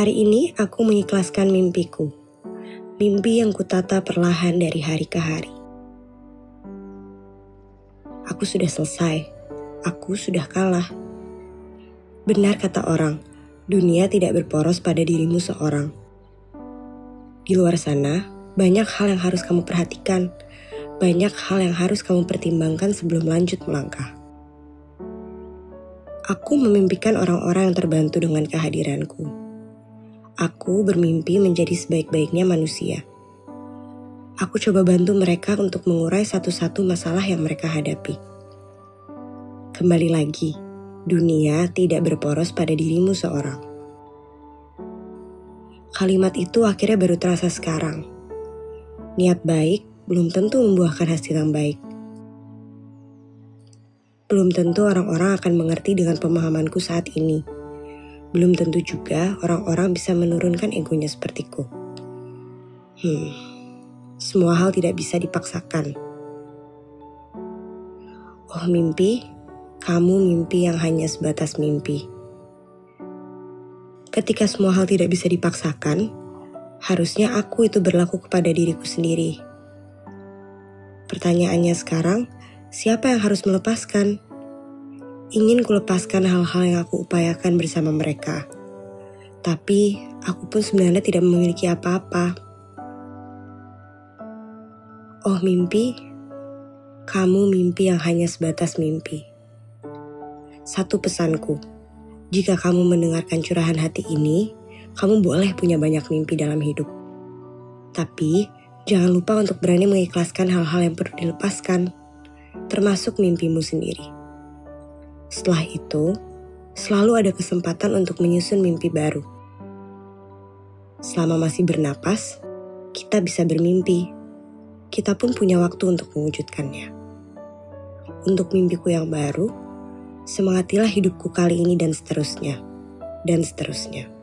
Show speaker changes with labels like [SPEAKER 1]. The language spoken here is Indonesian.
[SPEAKER 1] Hari ini aku mengikhlaskan mimpiku. Mimpi yang kutata perlahan dari hari ke hari. Aku sudah selesai. Aku sudah kalah. Benar kata orang, dunia tidak berporos pada dirimu seorang. Di luar sana, banyak hal yang harus kamu perhatikan. Banyak hal yang harus kamu pertimbangkan sebelum lanjut melangkah. Aku memimpikan orang-orang yang terbantu dengan kehadiranku Aku bermimpi menjadi sebaik-baiknya manusia. Aku coba bantu mereka untuk mengurai satu-satu masalah yang mereka hadapi. Kembali lagi, dunia tidak berporos pada dirimu seorang. Kalimat itu akhirnya baru terasa sekarang. Niat baik belum tentu membuahkan hasil yang baik. Belum tentu orang-orang akan mengerti dengan pemahamanku saat ini belum tentu juga orang-orang bisa menurunkan egonya sepertiku. Hmm, semua hal tidak bisa dipaksakan. Oh mimpi, kamu mimpi yang hanya sebatas mimpi. Ketika semua hal tidak bisa dipaksakan, harusnya aku itu berlaku kepada diriku sendiri. Pertanyaannya sekarang, siapa yang harus melepaskan? Ingin kulepaskan hal-hal yang aku upayakan bersama mereka. Tapi aku pun sebenarnya tidak memiliki apa-apa. Oh mimpi, kamu mimpi yang hanya sebatas mimpi. Satu pesanku, jika kamu mendengarkan curahan hati ini, kamu boleh punya banyak mimpi dalam hidup. Tapi, jangan lupa untuk berani mengikhlaskan hal-hal yang perlu dilepaskan, termasuk mimpimu sendiri. Setelah itu, selalu ada kesempatan untuk menyusun mimpi baru. Selama masih bernapas, kita bisa bermimpi. Kita pun punya waktu untuk mewujudkannya. Untuk mimpiku yang baru, semangatilah hidupku kali ini dan seterusnya, dan seterusnya.